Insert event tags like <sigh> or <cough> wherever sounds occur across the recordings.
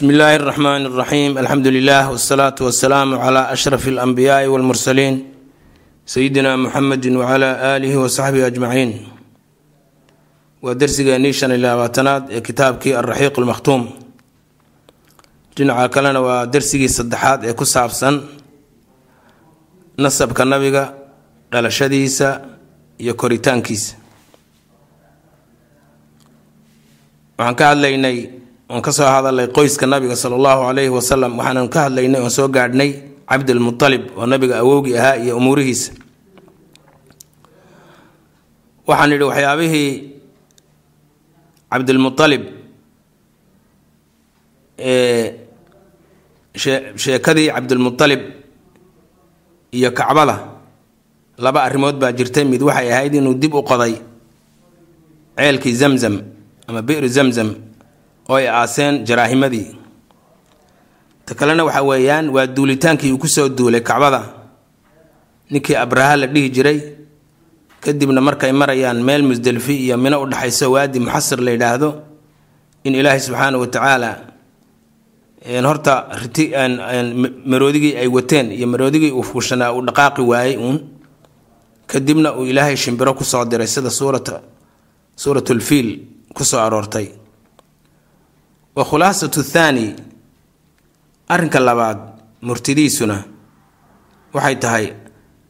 bsmi illaahi اraxmaan اraxiim alxamdu lilah wsalaatu wasalaamu cla ashraf اlanbiyaai wاlmursaliin sayidina muxamedi wcla aalihi wasaxbihi ajmaciin waa dersigeenii shan iyo labaatanaad ee kitaabkii alraxiiq lmakhtuum dhinaca kalena waa dersigii saddexaad ee ku saabsan nasabka nabiga dhalashadiisa iyo koritaankiisa waxaan ka hadlaynay oon ka soo hadalnay qoyska nabiga sala allahu calayhi wasalam waxaanan ka hadlaynay oon soo gaadhnay cabdilmutalib oo nabiga awowgii ahaa iyo umuurihiisa. Waxaan idhi waxyaabihii cabdilmutalib ee sheekadii cabdilmutalib iyo kacbada laba arrimood baa jirtay. Mid waxay ahayd inuu dib u qoday ceelkii zamzam ama bi'ru zamzam oo ay aaseen jaraahimadii. Ta kalena waxa weeyaan waa duulitaankii uu ku soo duulay kacbada. Ninkii abraha la dhihi jiray. Kadibna markay marayaan meel musdelfi iyo mino u dhexayso waadi muxasir la yidhaahdo in ilaahay subxaana wa tacaala horta riti maroodigii ay wateen iyo maroodigii uu fuushanaa uu dhaqaaqi waayey uun. Kadibna uu ilaahay shimbiro ku soo diray sida suurata suuratulfiil ku soo aroortay wa khulaasatu thaani arrinka labaad murtidiisuna waxay tahay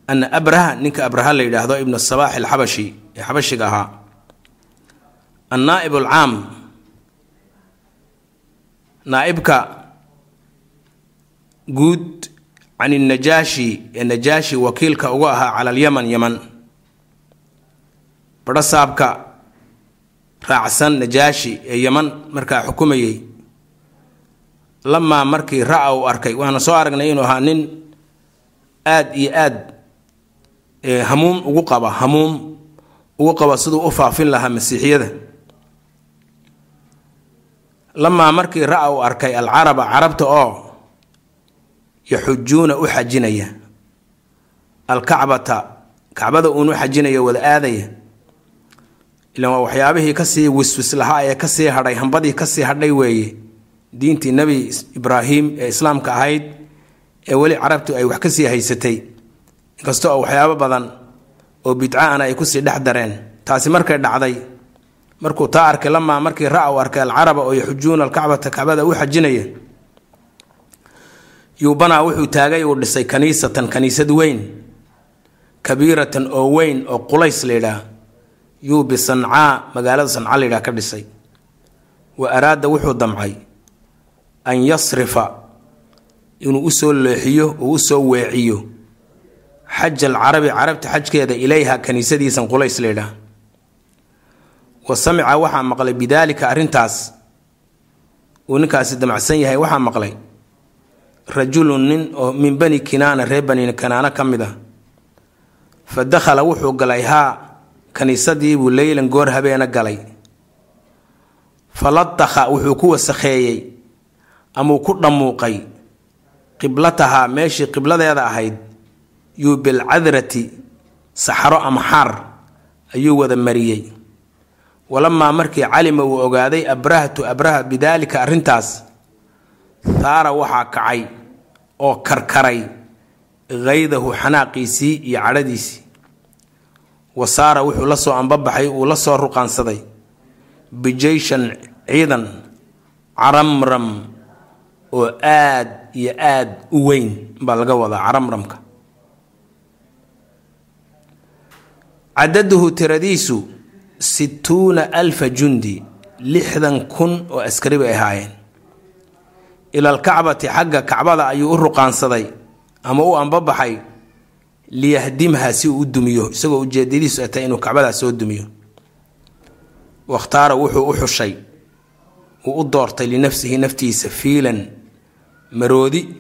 ana abraha ninka abraha la yidhaahdo ibnu sabaax alxabashi ee xabashiga ahaa. Annaaib alcaam naaibka guud can innajaashi ee najaashi wakiilka uga ahaa cala alyaman yaman. Badhasaabka raacsan najaashi ee yaman markaa xukumayay lamaa markii ra'a uu arkay waana soo aragnay inuu ahaa nin aad iyo aad hamuum ugu qaba hamuum ugu qaba siduu u faafin lahaa masiixiyada. Lamaa markii ra'a uu arkay alcaraba carabta oo yaxujuuna u xajinaya. Alkacbata kacbada uun u xajinaya wada aadaya ilaan waa waxyaabihii ka sii wiswis lahaa ee ka sii hadhay hambadii ka sii hadhay weeye diintii nebi ibraahim ee islaamka ahayd ee weli carabtu ay wax ka sii haysatay. Inkastoo waxyaabo badan oo bidcaana ay ku sii dhex dareen taasi markay dhacday markuu taa arkay lamaa markii ra u arkay alcaraba oo yaxujuuna alkacbata kacbada u xajinaya yuubanaa wuxuu taagay uu dhisay kaniisatan kaniisad weyn kabiiratan oo weyn oo qulays layidhaah yuu bisancaa magaalada sanca layidhaah ka dhisay. Wa araada wuxuu damcay an yasrifa inuu u soo leexiyo uu u soo weeciyo xaj alcarabi carabta xajkeeda ilayha kaniisadiisan qulays layidhaah wa samica waxaa maqlay bidaalika arrintaas. Uu ninkaasi damacsan yahay waxaa maqlay rajulun nin oo min bani kinaana reer bani kanaana ka mid ah. Fa dakhala wuxuu galay haa kaniisadiibuu leylan goor habeena galay. Fa ladakha wuxuu ku wasakheeyey amuu ku dhammuuqay. Qiblatahaa meeshii qibladeeda ahayd yuu bilcadrati saxro ama xaar ayuu wada mariyey. Walamaa markii calima uu ogaaday abrahatu abraha bidaalika arrintaas. Haara waxaa kacay oo karkaray haydahu xanaaqiisii iyo cadhadiisii wa saara wuxuu la soo ambabaxay uu la soo ruqaansaday. Bijeyshan ciidan caramram oo aad iyo aad u weyn baa laga wadaa caramramka. Cadaduhu tiradiisu sittuuna alfa jundi lixdan kun oo askari bay ahaayeen. Ila alkacbati xagga kacbada ayuu u ruqaansaday ama u ambabaxay liyahdimha si uu u dumiyo isagoo ujeedadiisu atay inuu kacbadaas soo dumiyo. Wakhtaara wuxuu u xushay uu u doortay linafsihi naftiisa fiilan maroodi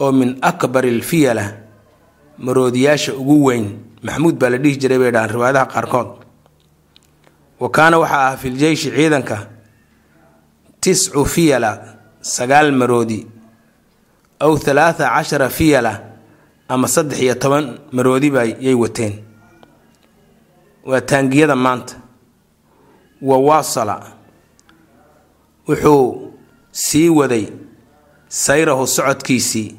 oo min akbari alfiyala maroodiyaasha ugu weyn. Maxmuud baa la dhihi jiray bay dhahaan riwaayadaha qaarkood. Wa kaana waxaa ah filjeyshi ciidanka tiscu fiyala sagaal maroodi aw halaatha cashara fiyala ama saddex iyo toban maroodiba yay wateen. Waa taangiyada maanta. Wa waasala. Wuxuu sii waday sayrahu socodkiisii.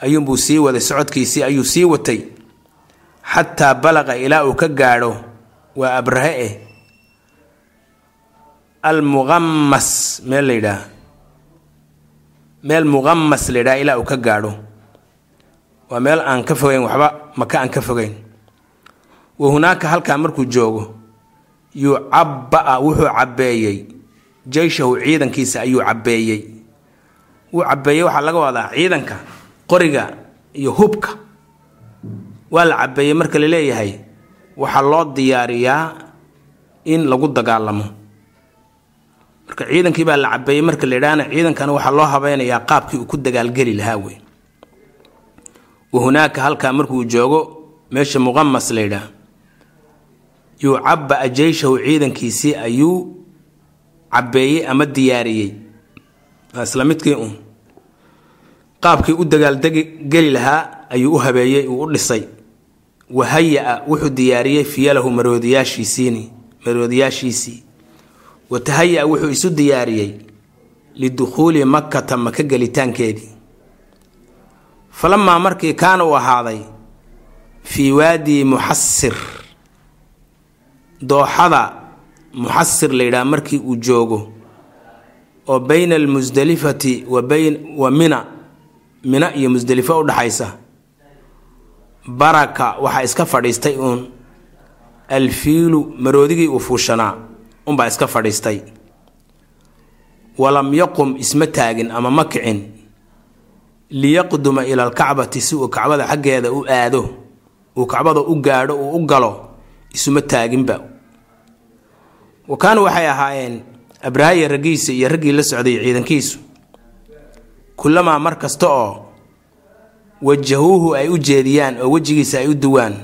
Ayuunbuu sii waday socodkiisii ayuu sii watay. Xataa balaqa ilaa uu ka gaadho waa abrahe. Eh almuqamas meel la yidhaah. Meel muqamas la yidhaha ilaa uu ka gaadho waa meel aan ka fogeyn waxba maka aan ka fogeyn. Wa hunaaka halkaa markuu joogo yucabba'a wuxuu cabbeeyey. Jeyshahu ciidankiisa ayuu cabbeeyey. Wuu cabbeeyey waxaa laga wadaa ciidanka qoriga iyo hubka. Waa la cabbeeyey marka la leeyahay waxaa loo diyaariyaa in lagu dagaalamo. Marka ciidankii baa la cabbeeyey marka la yidhaahna ciidankana waxaa loo habeynayaa qaabkii uu ku dagaalgeli lahaa wey wa hunaaka halkaa markuu joogo meesha muqamas la yidhaah yucabba'a jeyshahu ciidankiisii ayuu cabbeeyey ama diyaariyey waa isla midkii uun qaabkii u dagaaldegeli lahaa ayuu u habeeyey uu u dhisay wahaya-a wuxuu diyaariyey fiyalahu maroodiyaashiisiini maroodiyaashiisii watahaya-a wuxuu isu diyaariyey lidukhuuli makkata maka gelitaankeedii falamaa markii kaana uu ahaaday fii waadi muxasir dooxada muxasir la yidhaha markii uu joogo oo bayna almusdelifati wa bayn wa mina mina iyo musdelifo u dhaxaysa baraka waxaa iska fadhiistay uun. Alfiilu maroodigii uu fuushanaa unbaa iska fadhiistay. Walam yaqum isma taagin ama ma kicin liyaqduma ila alkacbati si uu kacbada xaggeeda u aado uu kacbada u gaadho uu u galo isuma taaginba. Wa kaanu waxay ahaayeen abrahaya raggiisa iyo raggii la socday ciidankiisu. Kullamaa mar kasta oo wajahuuhu ay u jeediyaan oo wejigiisa ay u duwaan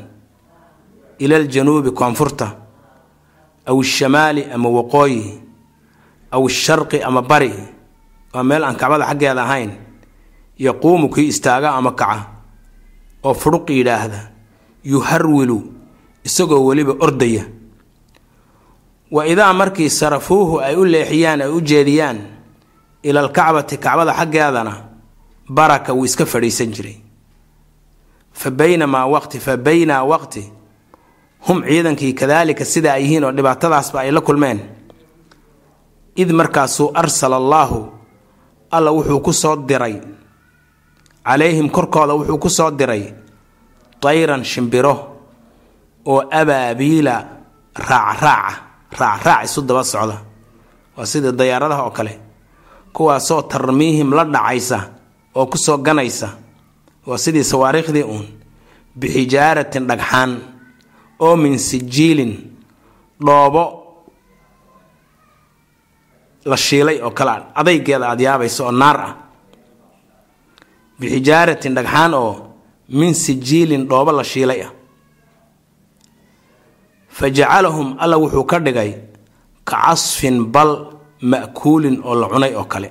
ila aljanuubi koonfurta aw ishamaali ama waqooyi aw isharqi ama bari waa meel aan kacbada xaggeeda ahayn yaquumu kii istaaga ama kaca oo furuq yidhaahda yuharwilu isagoo weliba ordaya. Wa idaa markii sarafuuhu ay u leexiyaan ay u jeediyaan ila alkacbati kacbada xaggeedana baraka wuu iska fadhiisan jiray. Fa baynamaa waqti fa baynaa waqti hum ciidankii kadaalika sida ay yihiin oo dhibaatadaasba ay la kulmeen. Id markaasuu arsala allaahu alla wuxuu ku soo diray calayhim korkooda wuxuu ku soo diray tayran shimbiro oo abaabiila raacraaca raacraac isu daba socda. Waa sida dayaaradaha oo kale kuwaasoo tarmiihim la dhacaysa oo ku soo ganaysa. Waa sidii sawaariikhdii uun bixijaaratin dhagxaan oo min sijiilin dhoobo la shiilay oo kale adaygeeda aada yaabaysa oo naar ah bixijaaratin dhagxaan oo min sijiilin dhoobo la shiilay ah. Fa jacalahum alla wuxuu ka dhigay ka casfin bal ma'kuulin oo la cunay oo kale.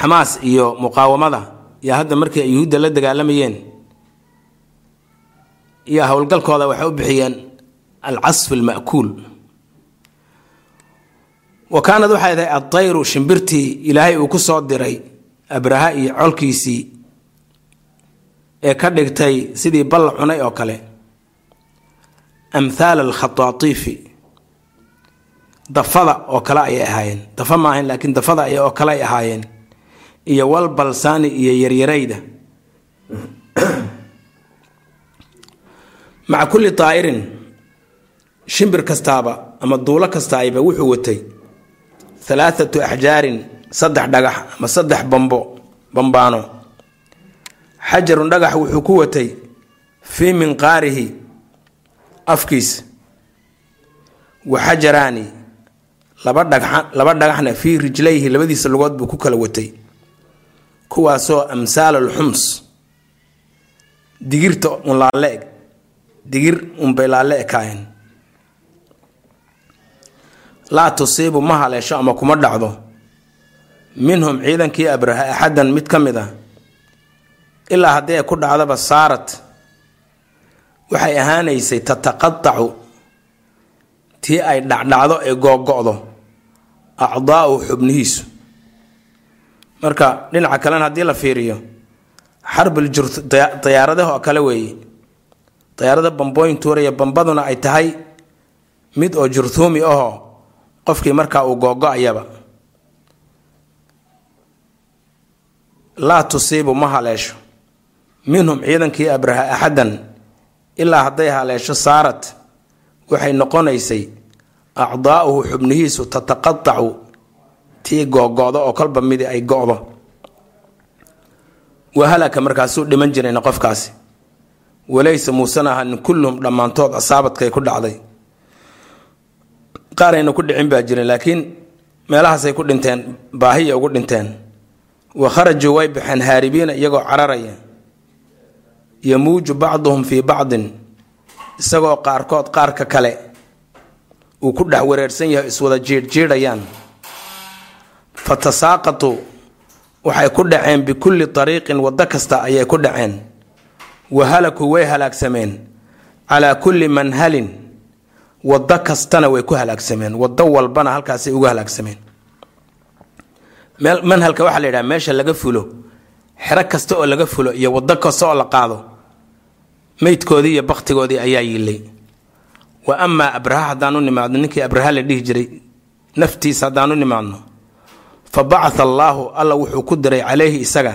Xamaas iyo muqaawamada yaa hadda markii ay yuhuudda la dagaalamayeen iyo howlgalkooda waxay u bixiyeen alcasf alma'kuul wa kaanad waxay tahay addayru shimbirtii ilaahay uu ku soo diray abraha iyo colkiisii ee ka dhigtay sidii balla cunay oo kale. Amthaala alkhataatiifi dafada oo kale ayay ahaayeen. Dafa ma ahayn laakiin dafada oo kale ay ahaayeen. Iyo wal balsaani iyo yaryarayda. Maca kulli daa'irin shimbir kastaaba ama duulo kastaayba wuxuu watay halaathatu axjaarin saddex dhagax ama saddex bambo bambaano. Xajarun dhagax wuxuu ku watay fii minqaarihi afkiisa wa xajaraani laba dhagxa laba dhagaxna fii rijlayhi labadiisa lugood buu ku kala watay. Kuwaasoo amsaal alxums digirta un laale eg digir unbay laale ekaayeen laa tusiibu ma haleesho ama kuma dhacdo. Minhum ciidankii abraha axadan mid ka mid ah. Ilaa haddii ay ku dhacdaba saarat. Waxay ahaanaysay tataqadacu tii ay dhacdhacdo ee googo-do acdaa'u xubnihiisu. Marka dhinaca kalena haddii la fiiriyo xarbil oo kale weeye. Dayaarada bambooyin tuuraya bambaduna ay tahay mid oo jurhuumi ahoo qofkii markaa uu googo-ayaba laa tusiibu ma haleesho. Minhum ciidankii abraha axadan ilaa hadday haleesho saarad waxay noqonaysay acdaa'uhu xubnihiisu tataqatacu tii googo-do oo kolba midi ay go-do. Wahalaka markaasuu dhiman jirayna qofkaasi. Walaysa muusan ahanin kulluhum dhammaantood asaabadkay ku dhacday qaarayna ku dhicin baa jirin laakiin meelahaasay ku dhinteen baahiya ugu dhinteen. Wa kharajuu way baxeen haaribiina iyagoo cararaya. Yamuuju bacduhum fii bacdin isagoo qaarkood qaarka kale uu ku dhex wareersan yahay iswada jiidhjiidhayaan fa tasaaqatuu waxay ku dhaceen bikulli ariiqin waddo kasta ayay ku dhaceen. Wa halakuu way halaagsameen calaa kulli manhalin waddo kastana way ku halaagsameen waddo walbana halkaasay ugu halaagsameen. Manhalka waxaa la yidhaha meesha laga fulo xero kasta oo laga fulo iyo waddo kasta oo la qaado meydkoodii iyo bakhtigoodii ayaa yiilay. Wa amaa abraha haddaan u nimaadno ninkii abraha la dhihi jiray naftiisa haddaan u nimaadno fa bacatha allaahu alla wuxuu ku diray calayhi isaga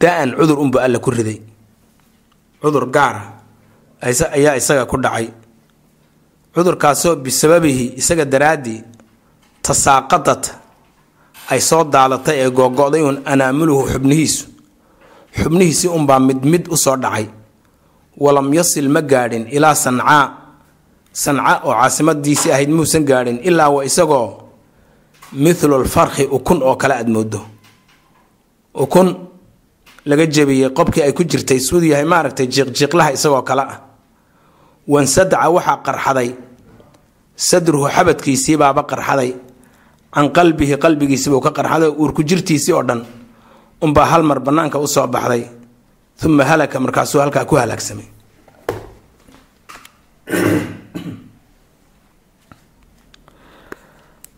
da'an cudur unba alla ku riday. Cudur gaara ayaa isaga ku dhacay cudurkaasoo bisababihi isaga daraaddii tasaaqadad ay soo daadatay ee googo-day un anaamuluhu xubnihiisu. Xubnihiisii unbaa mid mid u soo dhacay. Walam yasil ma gaadhin ilaa sancaa. Sanca oo caasimadiisii ahayd muusan gaadhin ilaa wa isagoo mithlulfarkhi ukun oo kale aad moodo ukun laga jebiyey qobkii ay ku jirtay siduu yahay maaragtay jiiqjiiqlaha isagoo kale ah wansadaca waxaa qarxaday. Sadruhu xabadkiisiibaaba qarxaday. Can qalbihi qalbigiisibuu ka qarxaday. Uurku jirtiisii oo dhan unbaa hal mar bannaanka u soo baxday. Uma halaka markaasuu halkaa ku halaagsamay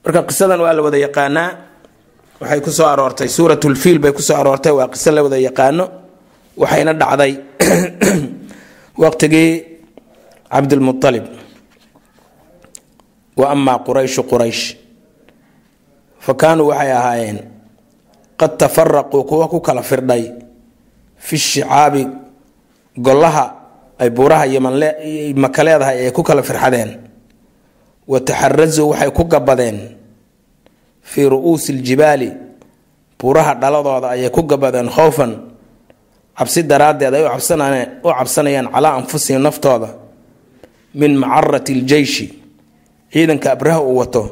marka qisadan waa la wada yaqaanaa. Waxay ku soo aroortay suuratulfiil bay ku soo aroortay. Waa qiso la wada yaqaano. Waxayna dhacday <clears throat> waqtigii cabdilmualib wa amaa qurayshu quraysh. Fa kaanuu waxay ahaayeen qad tafaraquu kuwa ku kala firdhay fi shicaabi golaha ay buuraha yomaka leedahay ay ku kala firxadeen. Wa taxarasuu waxay ku gabadeen fii ru'uusi ljibaali buuraha dhaladooda ayay ku gabadeen khowfan cabsi daraaddeed ay u cabsanayaan calaa anfusihim naftooda min macarati ljeyshi ciidanka abraha uu wato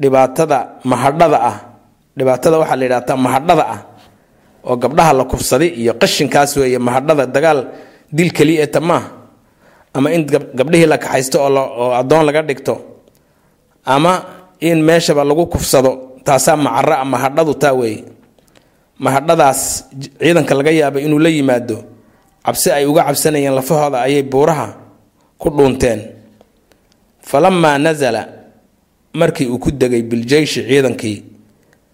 dhibaatada mahadhada ah dhibaatada waxaa la yidhahdaa mahadhada ah oo gabdhaha la kufsaday iyo qashinkaas weeye mahadhada dagaal dil keliya eta maaha ama in gabdhihii la kaxaysto oo addoon laga dhigto ama in meeshaba lagu kufsado taasaa macaro a mahadhadu taa weeye. Mahadhadaas ciidanka laga yaaba inuu la yimaado cabsi ay uga cabsanayeen lafahooda ayay buuraha ku dhuunteen. Falamaa nasala markii uu ku degay biljeyshi ciidankii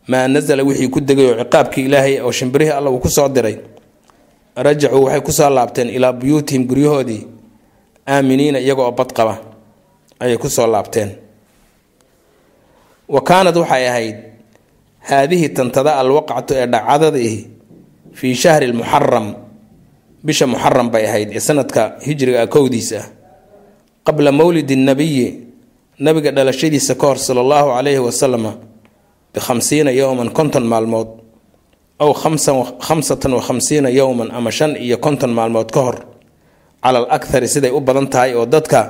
maa nasala wixii ku degay oo ciqaabkii ilaahay oo shimbirihii alla uu ku soo diray rajacuu waxay ku soo laabteen ilaa buyuutihim guryahoodii aaminiina iyaga oo bad qaba ayay ku soo laabteen. Wa kaanad waxay ahayd haadihi tantada alwaqcatu ee dhacdadii fii shahri lmuxaram bisha muxaram bay ahayd ee sanadka hijriga kowdiis ah qabla mowlidi nabiyi nabiga dhalashadiisa ka hor sala allahu calayhi wasalama bikhamsiina yowman konton maalmood aw khamsatan wa khamsiina yowman ama shan iyo konton maalmood ka hor cala al akhari siday u badan tahay oo dadka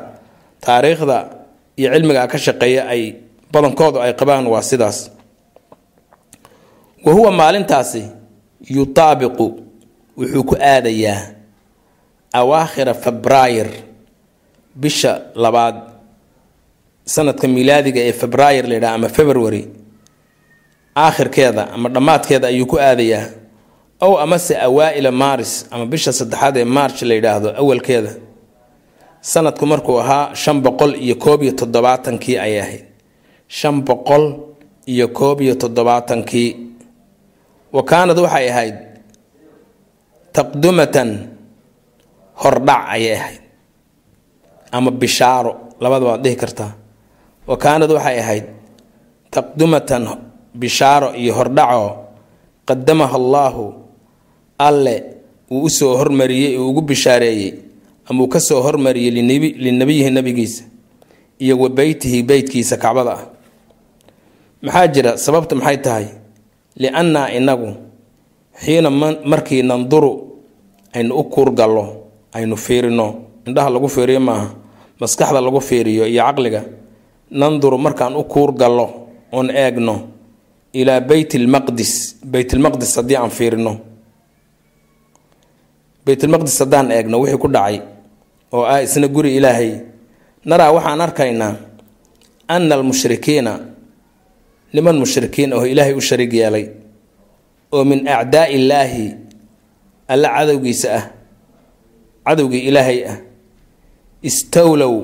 taariikhda iyo cilmiga ka shaqeeya ay badankoodu ay qabaan waa sidaas. Wa huwa maalintaasi yutaabiqu wuxuu ku aadayaa awaakhira febraayir bisha labaad sanadka miilaadiga ee febraayir la yidhaha ama february aakhirkeeda ama dhammaadkeeda ayuu ku aadayaa. Ow amase awaa-ila maaris ama bisha saddexaad ee march la yidhaahdo awalkeeda sanadku markuu ahaa shan boqol iyo koob iyo toddobaatankii ayay ahayd. Shan boqol iyo koob iyo toddobaatankii wa kaanad waxay ahayd taqdumatan hordhac ayay ahayd ama bishaaro labadaba waad dhihi kartaa wa kaanad waxay ahayd taqdumatan bishaaro iyo hordhacoo qadamaha allaahu alle uu u soo hormariyey uu ugu bishaareeyey ama uu ka soo hormariyey linabiyihi nabigiisa iyo wa beytihi beytkiisa kacbada ah. Maxaa jira? Sababta maxay tahay? Liannaa inagu xiina markii nanduru aynu u kuurgallo aynu fiirino. Indhaha lagu fiiriyo maaha maskaxda lagu fiiriyo iyo caqliga nanduru markaan u kuurgallo oon eegno ilaa beyt lmaqdis beytlmaqdis haddii aan fiirino. Beytlmaqdis haddaan eegno wixii ku dhacay oo ah isna guri ilaahay. Naraa waxaan arkaynaa ana almushrikiina niman mushrikiin oo ilaahay u shariig yeelay oo min acdaai illaahi alla cadowgiisa ah cadowgii ilaahay ah istawlow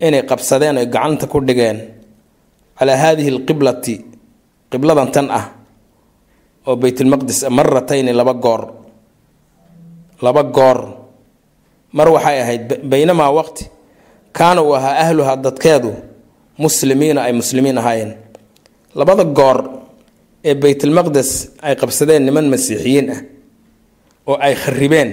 inay qabsadeen oy gacanta ku dhigeen calaa haadihi alqiblati qibladan tan ah oo beytlmaqdis maratayni laba goor. Laba goor. Mar waxay ahayd baynamaa waqti kaana uu ahaa ahluha dadkeedu muslimiina ay muslimiin ahaayeen. Labada goor ee beytlmaqdes ay qabsadeen niman masiixiyiin ah oo ay kharibeen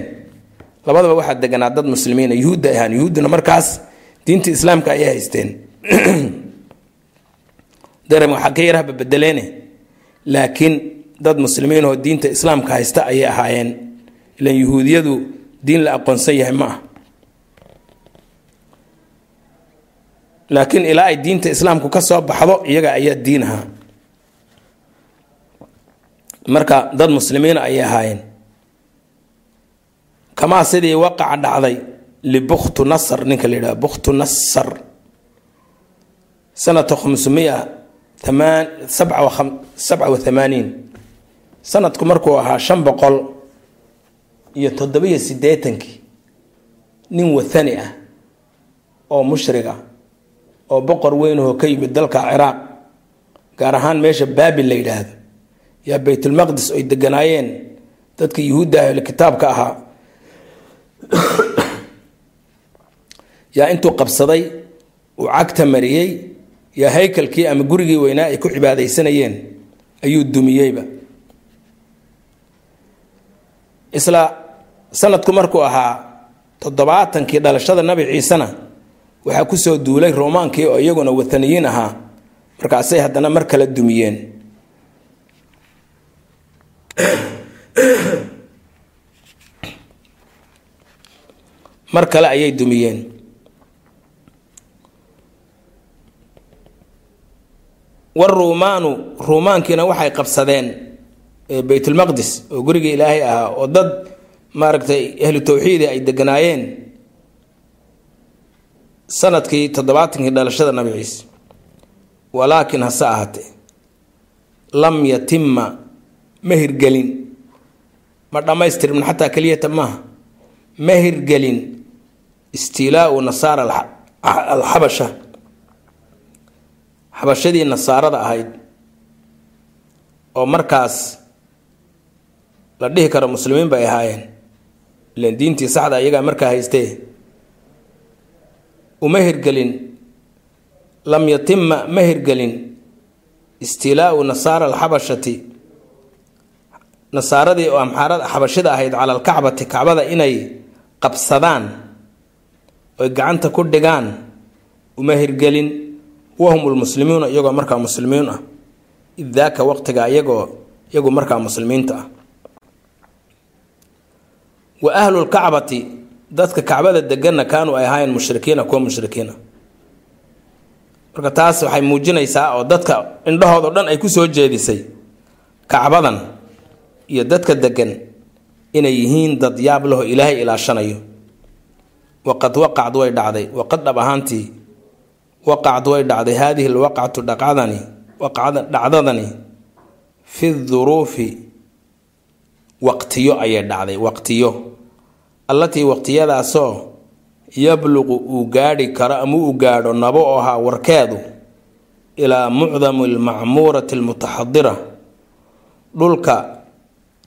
labadaba waxaa deganaa dad muslimiina yuhuudda ahaan yuhuudduna markaas diinta islaamka ayay haysteen. <clears throat> Darem waxaa ka yarahba bedeleene laakiin dad muslimiin oo diinta islaamka haysta ayay ahaayeen. Ilan yuhuudiyadu diin la aqoonsan yahay ma ah laakiin ilaa ay diinta islaamku ka soo baxdo iyaga ayaa diin ahaa. Marka dad muslimiina ayay ahaayeen kamaa sidii waqaca dhacday libuktu nasr ninka la yidhaha buktu nasar sanata khamsumiya amaan sabca wa thamaaniin. Sanadku markuu ahaa shan boqol iyo toddobiyo siddeetankii nin wathani ah oo mushriga oo boqor weynahoo ka yimid dalka ciraaq gaar ahaan meesha baabil la yidhaahdo yaa beytulmaqdis ay deganaayeen dadka yuhuudda ahli kitaabka ahaa <coughs> yaa intuu qabsaday uu cagta mariyey yaa haykalkii ama gurigii weynaa ay ku cibaadaysanayeen ayuu dumiyeyba. Isla sanadku markuu ahaa toddobaatankii dhalashada nabi ciisena waxaa ku soo duulay roomaankii oo iyaguna wathaniyiin ahaa. Markaasay haddana mar kale dumiyeen <coughs> mar kale ayay dumiyeen. Waruumaanu ruumaankiina waxay qabsadeen beytulmaqdis oo guriga ilaahay ahaa oo dad maaragtay ahlu tawxiidi ay deganaayeen sannadkii toddobaatankii dhalashada nabi ciise. Walaakin hase ahaatee lam yatima ma hirgelin. Ma dhammaystirmin xataa keliyata maaha. Ma hirgelin istiilaau nasaara alxabasha xabashadii nasaarada ahayd oo markaas la dhihi karo muslimiin bay ahaayeen ilan diintii saxda iyagaa markaa haystee uma hirgelin lam yatima ma hirgelin istiilaau nasaara alxabashati nasaaradii oo amxaarada xabashida ahayd cala alkacbati kacbada inay qabsadaan oy gacanta ku dhigaan uma hirgelin. Wahum lmuslimuuna iyagoo markaa muslimiin ah. Id daaka waqtiga iyagoo iyagu markaa muslimiinta ah. Wa ahlulkacbati dadka kacbada deganna kaanuu ay ahaayeen mushrikiina kuwa mushrikiina. Marka taas waxay muujinaysaa oo dadka indhahood oo dhan ay ku soo jeedisay kacbadan iyo dadka degan inay yihiin dad yaab laho ilaahay ilaashanayo waqad waqacd way dhacday. Waqad dhab ahaantii waqacd way dhacday. Haadihi lwaqcatu dhacdani dhacdadani fi duruufi waqtiyo ayay dhacday waqtiyo. Allatii waqtiyadaasoo yabluqu uu gaadhi karo ama uu gaadho nabo oo ahaa warkeedu ilaa mucdami almacmuurati almutaxadira dhulka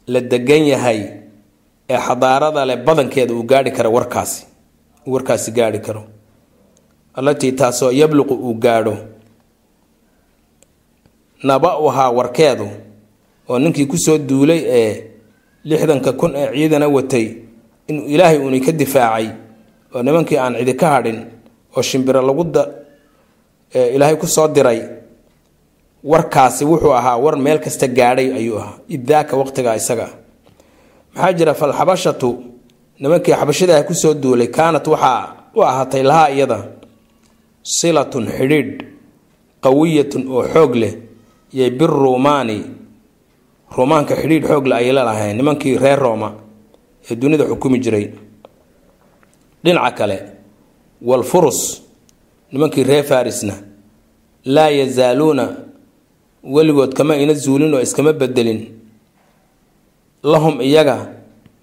la degan yahay ee xadaarada leh badankeeda uu gaadhi karo warkaasi warkaasi gaadhi karo. Allatii taasoo yabluqu uu gaadho. Naba ahaa warkeedu oo ninkii ku soo duulay ee lixdanka kun ee ciidana watay inuu ilaahay uuni ka difaacay oo nimankii aan cidi ka hadhin oo shimbiro lagu ilaahay ku soo diray warkaasi wuxuu ahaa war meel kasta gaadhay ayuu ahaa. Idaaka waqtigaa isaga. Maxaa jira falxabashatu nimankii xabashidaah ku soo duulay kaanat waxaa u ahaatay lahaa iyada. Silatun xidhiidh qawiyatun oo xoog leh iyo biruumaani ruumaanka xidhiidh xoog leh ayay lalahayn nimankii reer rooma ee dunida xukumi jiray. Dhinaca kale walfurus nimankii reer farisna laa yazaaluuna weligood kama ina zuulin oo iskama bedelin. Lahum iyaga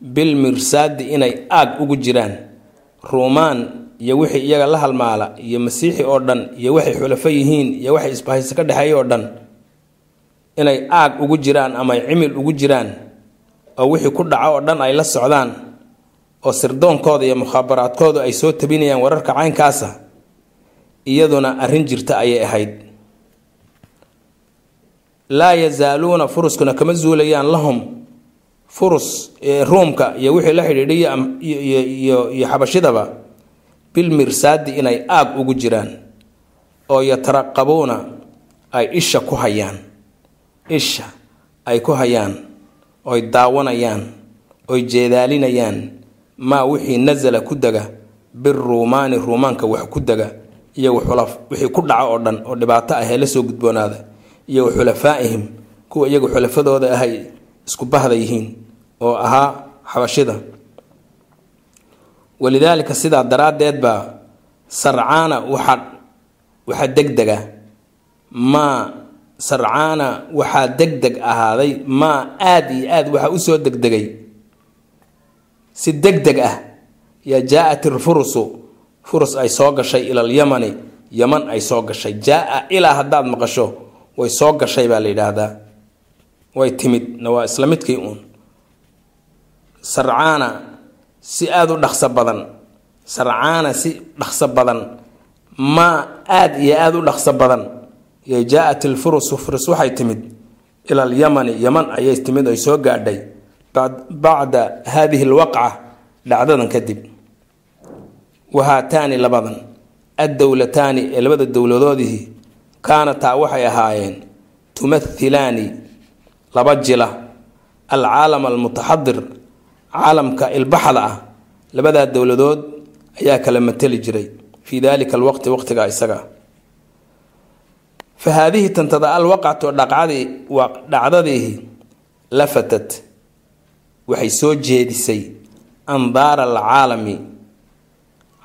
bilmirsaadi inay aag ugu jiraan. Ruumaan iyo wixii iyaga la halmaala iyo masiixi oo dhan iyo waxay xulafo yihiin iyo waxay isbahayso ka dhexeeya oo dhan inay aag ugu jiraan ama ay cimil ugu jiraan oo wixii ku dhaco oo dhan ay la socdaan oo sirdoonkooda iyo mukhaabaraadkooda ay soo tabinayaan wararka caynkaasa iyaduna arrin jirta ayay ahayd. Laa yazaaluuna furuskuna kama zuulayaan lahum furus ruumka iyo wixii la xidhiidhiyo iyo xabashidaba bilmirsaadi inay aag ugu jiraan oo yataraqabuuna ay isha ku hayaan. Isha ay ku hayaan oy daawanayaan oy jeedaalinayaan. Maa wixii nasala ku dega biruumaani ruumaanka wax ku dega iyo wixii ku dhaco oo dhan oo dhibaato ah la soo gudboonaada iyo xulafaa'ihim kuwa iyagu xulafadooda ahay isku bahda yihiin oo ahaa xabashida. Walidaalika sidaa daraaddeed baa sarcaana waxaa waxaa degdega maa sarcaana waxaa degdeg ahaaday maa aada iyo aad waxaa u soo degdegay. Si degdeg ah yaa jaa-at ilfurusu furus ay soo gashay ilalyamani yaman ay soo gashay. Jaa-a ilaa haddaad maqasho way soo gashay baa la yidhaahdaa way timid na waa isla midkii uun. Sarcaana si aada u dhaqso badan sarcaana si dhaqso badan maa aada iyo aada u dhaqso badan yo jaa-at ilfurusu furus waxay timid. Ila alyamani yaman ayay timid ay soo gaadhay bacda haadihi alwaqca dhacdadan kadib. Wahaataani labadan addowlataani ee labada dowladoodihii kaanataa waxay ahaayeen tumathilaani laba jila. Alcaalam almutaxadir caalamka ilbaxda ah labadaa dowladood ayaa kala mateli jiray. Fii dalika alwaqti waqtigaa isaga. Fa haadihi tantada alwaqcatu dhacdii dhacdadiihi lafatat. Waxay soo jeedisay andaara alcaalami.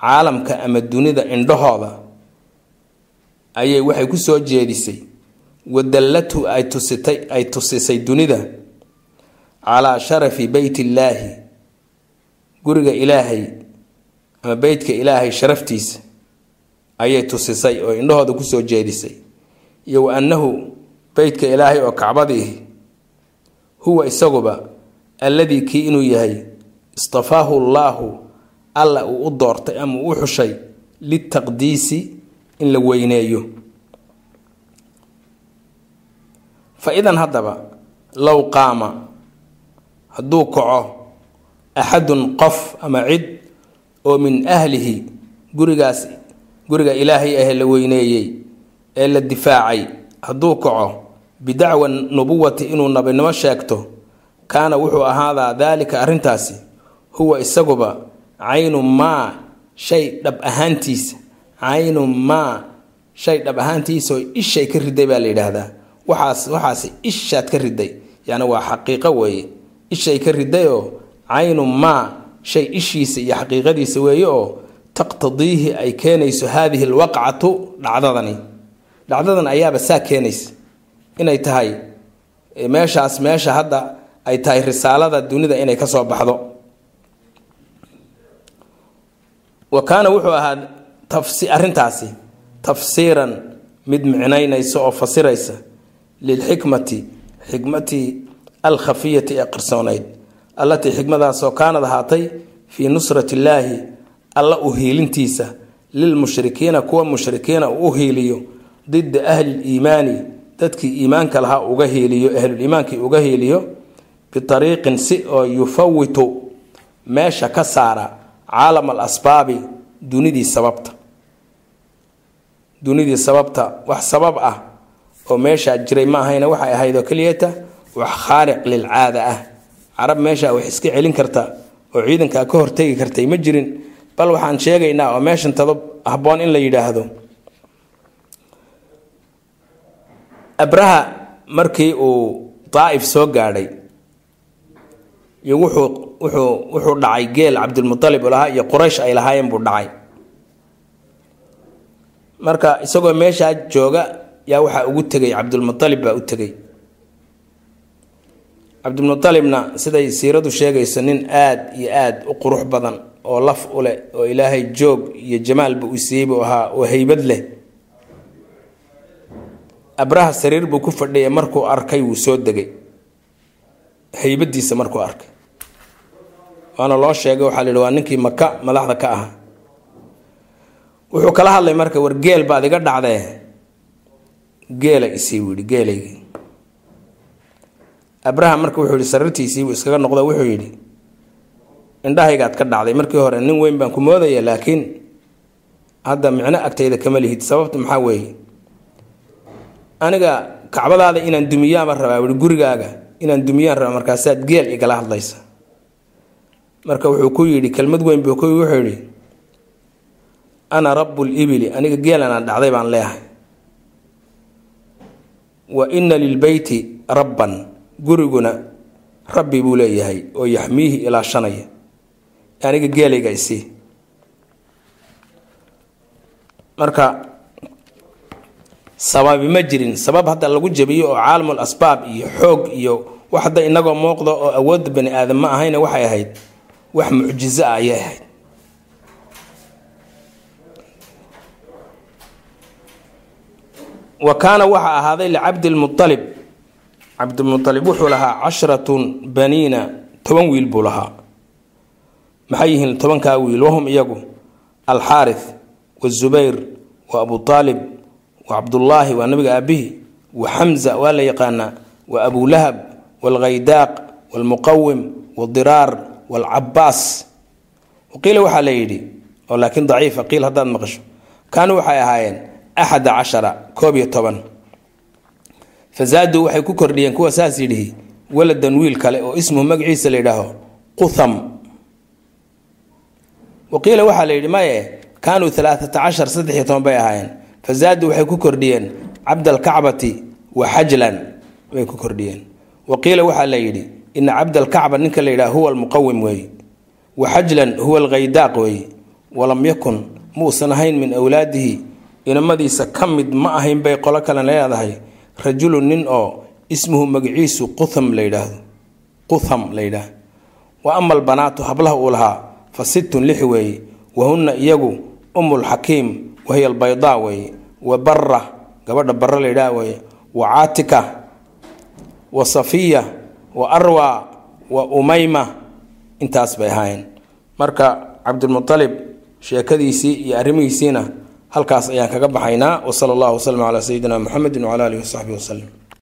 Caalamka ama dunida indhahooda ayay waxay ku soo jeedisay wadallatu ay tusitay ay tusisay dunida calaa sharafi beyt illaahi guriga ilaahay ama beytka ilaahay sharaftiisa ayay tusisay oo indhahooda ku soo jeedisay. Iyo wa annahu beytka ilaahay oo kacbadiihi huwa isaguba alladii kii inuu yahay istafaahu allaahu alla uu u doortay ama u xushay litaqdiisi in la weyneeyo fa idan haddaba low qaama hadduu kaco axadun qof ama cid oo min ahlihi gurigaas guriga ilaahay ah la weyneeyey ee la difaacay hadduu kaco bidacwa nubuwati inuu nabinimo sheegto kaana wuxuu ahaadaa daalika arrintaasi huwa isaguba caynu maa shay dhab ahaantiisa caynu maa shay dhab ahaantiisaoo ishay ka riday baa la yidhaahdaa waxaas waxaas ishaad ka riday. Yacni waa xaqiiqo weeye. Ishay ka ridayoo caynu maa shay ishiisa iyo xaqiiqadiisa weeye oo taqtadiihi ay keenayso haadihi alwaqcatu dhacdadani. Dhacdadan ayaaba saa keenaysa. Inay tahay meeshaas meesha hadda ay tahay risaalada dunida inay ka soo baxdo. Wa kaana wuxuu ahaa arrintaasi tafsiiran mid micnaynaysa oo fasiraysa lilxikmati xikmatii alkhafiyati ee qarsoonayd allatii xikmadaasoo kaanad ahaatay fii nusrati illaahi alla u hiilintiisa lilmushrikiina kuwa mushrikiina uu u hiiliyo dida ahliliimaani dadkii iimaanka lahaa uga hiiliyo ahluliimaankii uga hiiliyo biariiqin si oo yufawitu meesha ka saara caalam al asbaabi dunidii sababta. Dunidii sababta wax sabab ah oo meeshaa jiray ma ahayna waxay ahayd oo keliyata wax khaariq lilcaada ah. Carab meesha wax iska celin karta oo ciidankaa ka hortegi kartay ma jirin. Bal waxaan sheegaynaa oo meeshan tado habboon in la yidhaahdo. Abraha markii uu daa'if soo gaadhay iyo wuxuu wuxuu wuxuu dhacay geel cabdilmutalib u lahaa iyo quraysh ay lahaayeen buu dhacay. Marka isagoo meeshaa jooga yaa waxaa ugu tegay cabdulmutalib baa u tegay. Cabdilmutalibna siday siiradu sheegayso nin aada iyo aada u qurux badan oo laf u leh oo ilaahay joog iyo jamaalba u siiyey buu ahaa oo haybad leh. Abraha sariir buu ku fadhiyay markuu arkay wuu soo degay. Haybadiisa markuu arkay. Waana loo sheegay waxaa la yidhi waa ninkii maka madaxda ka ahaa. Wuxuu kala hadlay marka war geel baad iga dhacdee geela isii buu yidhi geelaygii. Abraha marka wuxuu yidhi sariirtiisii buu iskaga noqdo wuxuu yidhi indhahaygaad ka dhacday. Markii hore nin weyn baan ku moodaya laakiin hadda micno agtayda kama lihid. Sababta maxaa weeye? Aniga kacbadaada inaan dumiyaanba rabaa wii gurigaaga inaan dumiyaan rabaa markaasaad geel igala hadlaysa. Marka wuxuu ku yidhi kelmad weyn buu ku wuxuu yidhi ana rabbulibili aniga geelanaan dhacday baan leeyahay wa ina lilbeyti rabban. Guriguna rabbi buu leeyahay oo yaxmiihi ilaashanaya aniga geelayga isii marka sababi ma jirin. Sabab hadda lagu jabiyo oo caalamul asbaab iyo xoog iyo wax hadda inagoo muuqda oo awoodda bani aadam ma ahayna waxay ahayd wax mucjizo ah ayay ahayd wa kaana waxaa ahaaday licabdilmualib cabdilmualib wuxuu lahaa casharatun baniina toban wiil buu lahaa. Maxay yihiin tobankaa wiil? Wahum iyagu alxaarith wazubayr wa abu aalib wa cabdullaahi waa nabiga aabihi wa xamza waa la yaqaanaa wa abulahab waalkhaydaaq waalmuqawim wadiraar waalcabaas waqiila waxaa la yidhi oo laakiin daciifa qiil haddaad maqasho kaanuu waxay ahaayeen axada cashara koob iyo toban fazaaduu waxay ku kordhiyeen kuwa saas yidhihi waladan wiil kale oo ismuhu magaciisa la yidhaaho qutham waqiila waxaa la yidhi maye kaanuu alaaata cashar saddex iyo toban bay ahaayeen fazaaduu waxay ku kordhiyeen cabdalkacbati wa xajlan bay ku kordhiyeen waqiila waxaa la yidhi ina cabdalkacba ninka la yidhaha huwa almuqawim weeye wa xajlan huwa alkhaydaaq weeye walam yakun muusan ahayn min awlaadihi inamadiisa ka mid ma ahayn bay qolo kale leedahay. Rajulun nin oo ismuhu magaciisu qutham la yidhaahdo. Qutham la yidhaah wa ama albanaatu hablaha uu lahaa fa sittun lix weeye. Wahunna iyagu umulxakiim wahiya albaydaa weeye. Wa barra gabadha barra la yidhaah weeye. Wa caatika wa safiya wa arwa wa umayma. Intaas bay ahaayeen. Marka cabdilmualib sheekadiisii iyo arrimihiisiina halkaas ayaan kaga baxaynaa. Wsala allahu waslm calaa sayidina muxamedi wcala alihi wasaxbihi waslem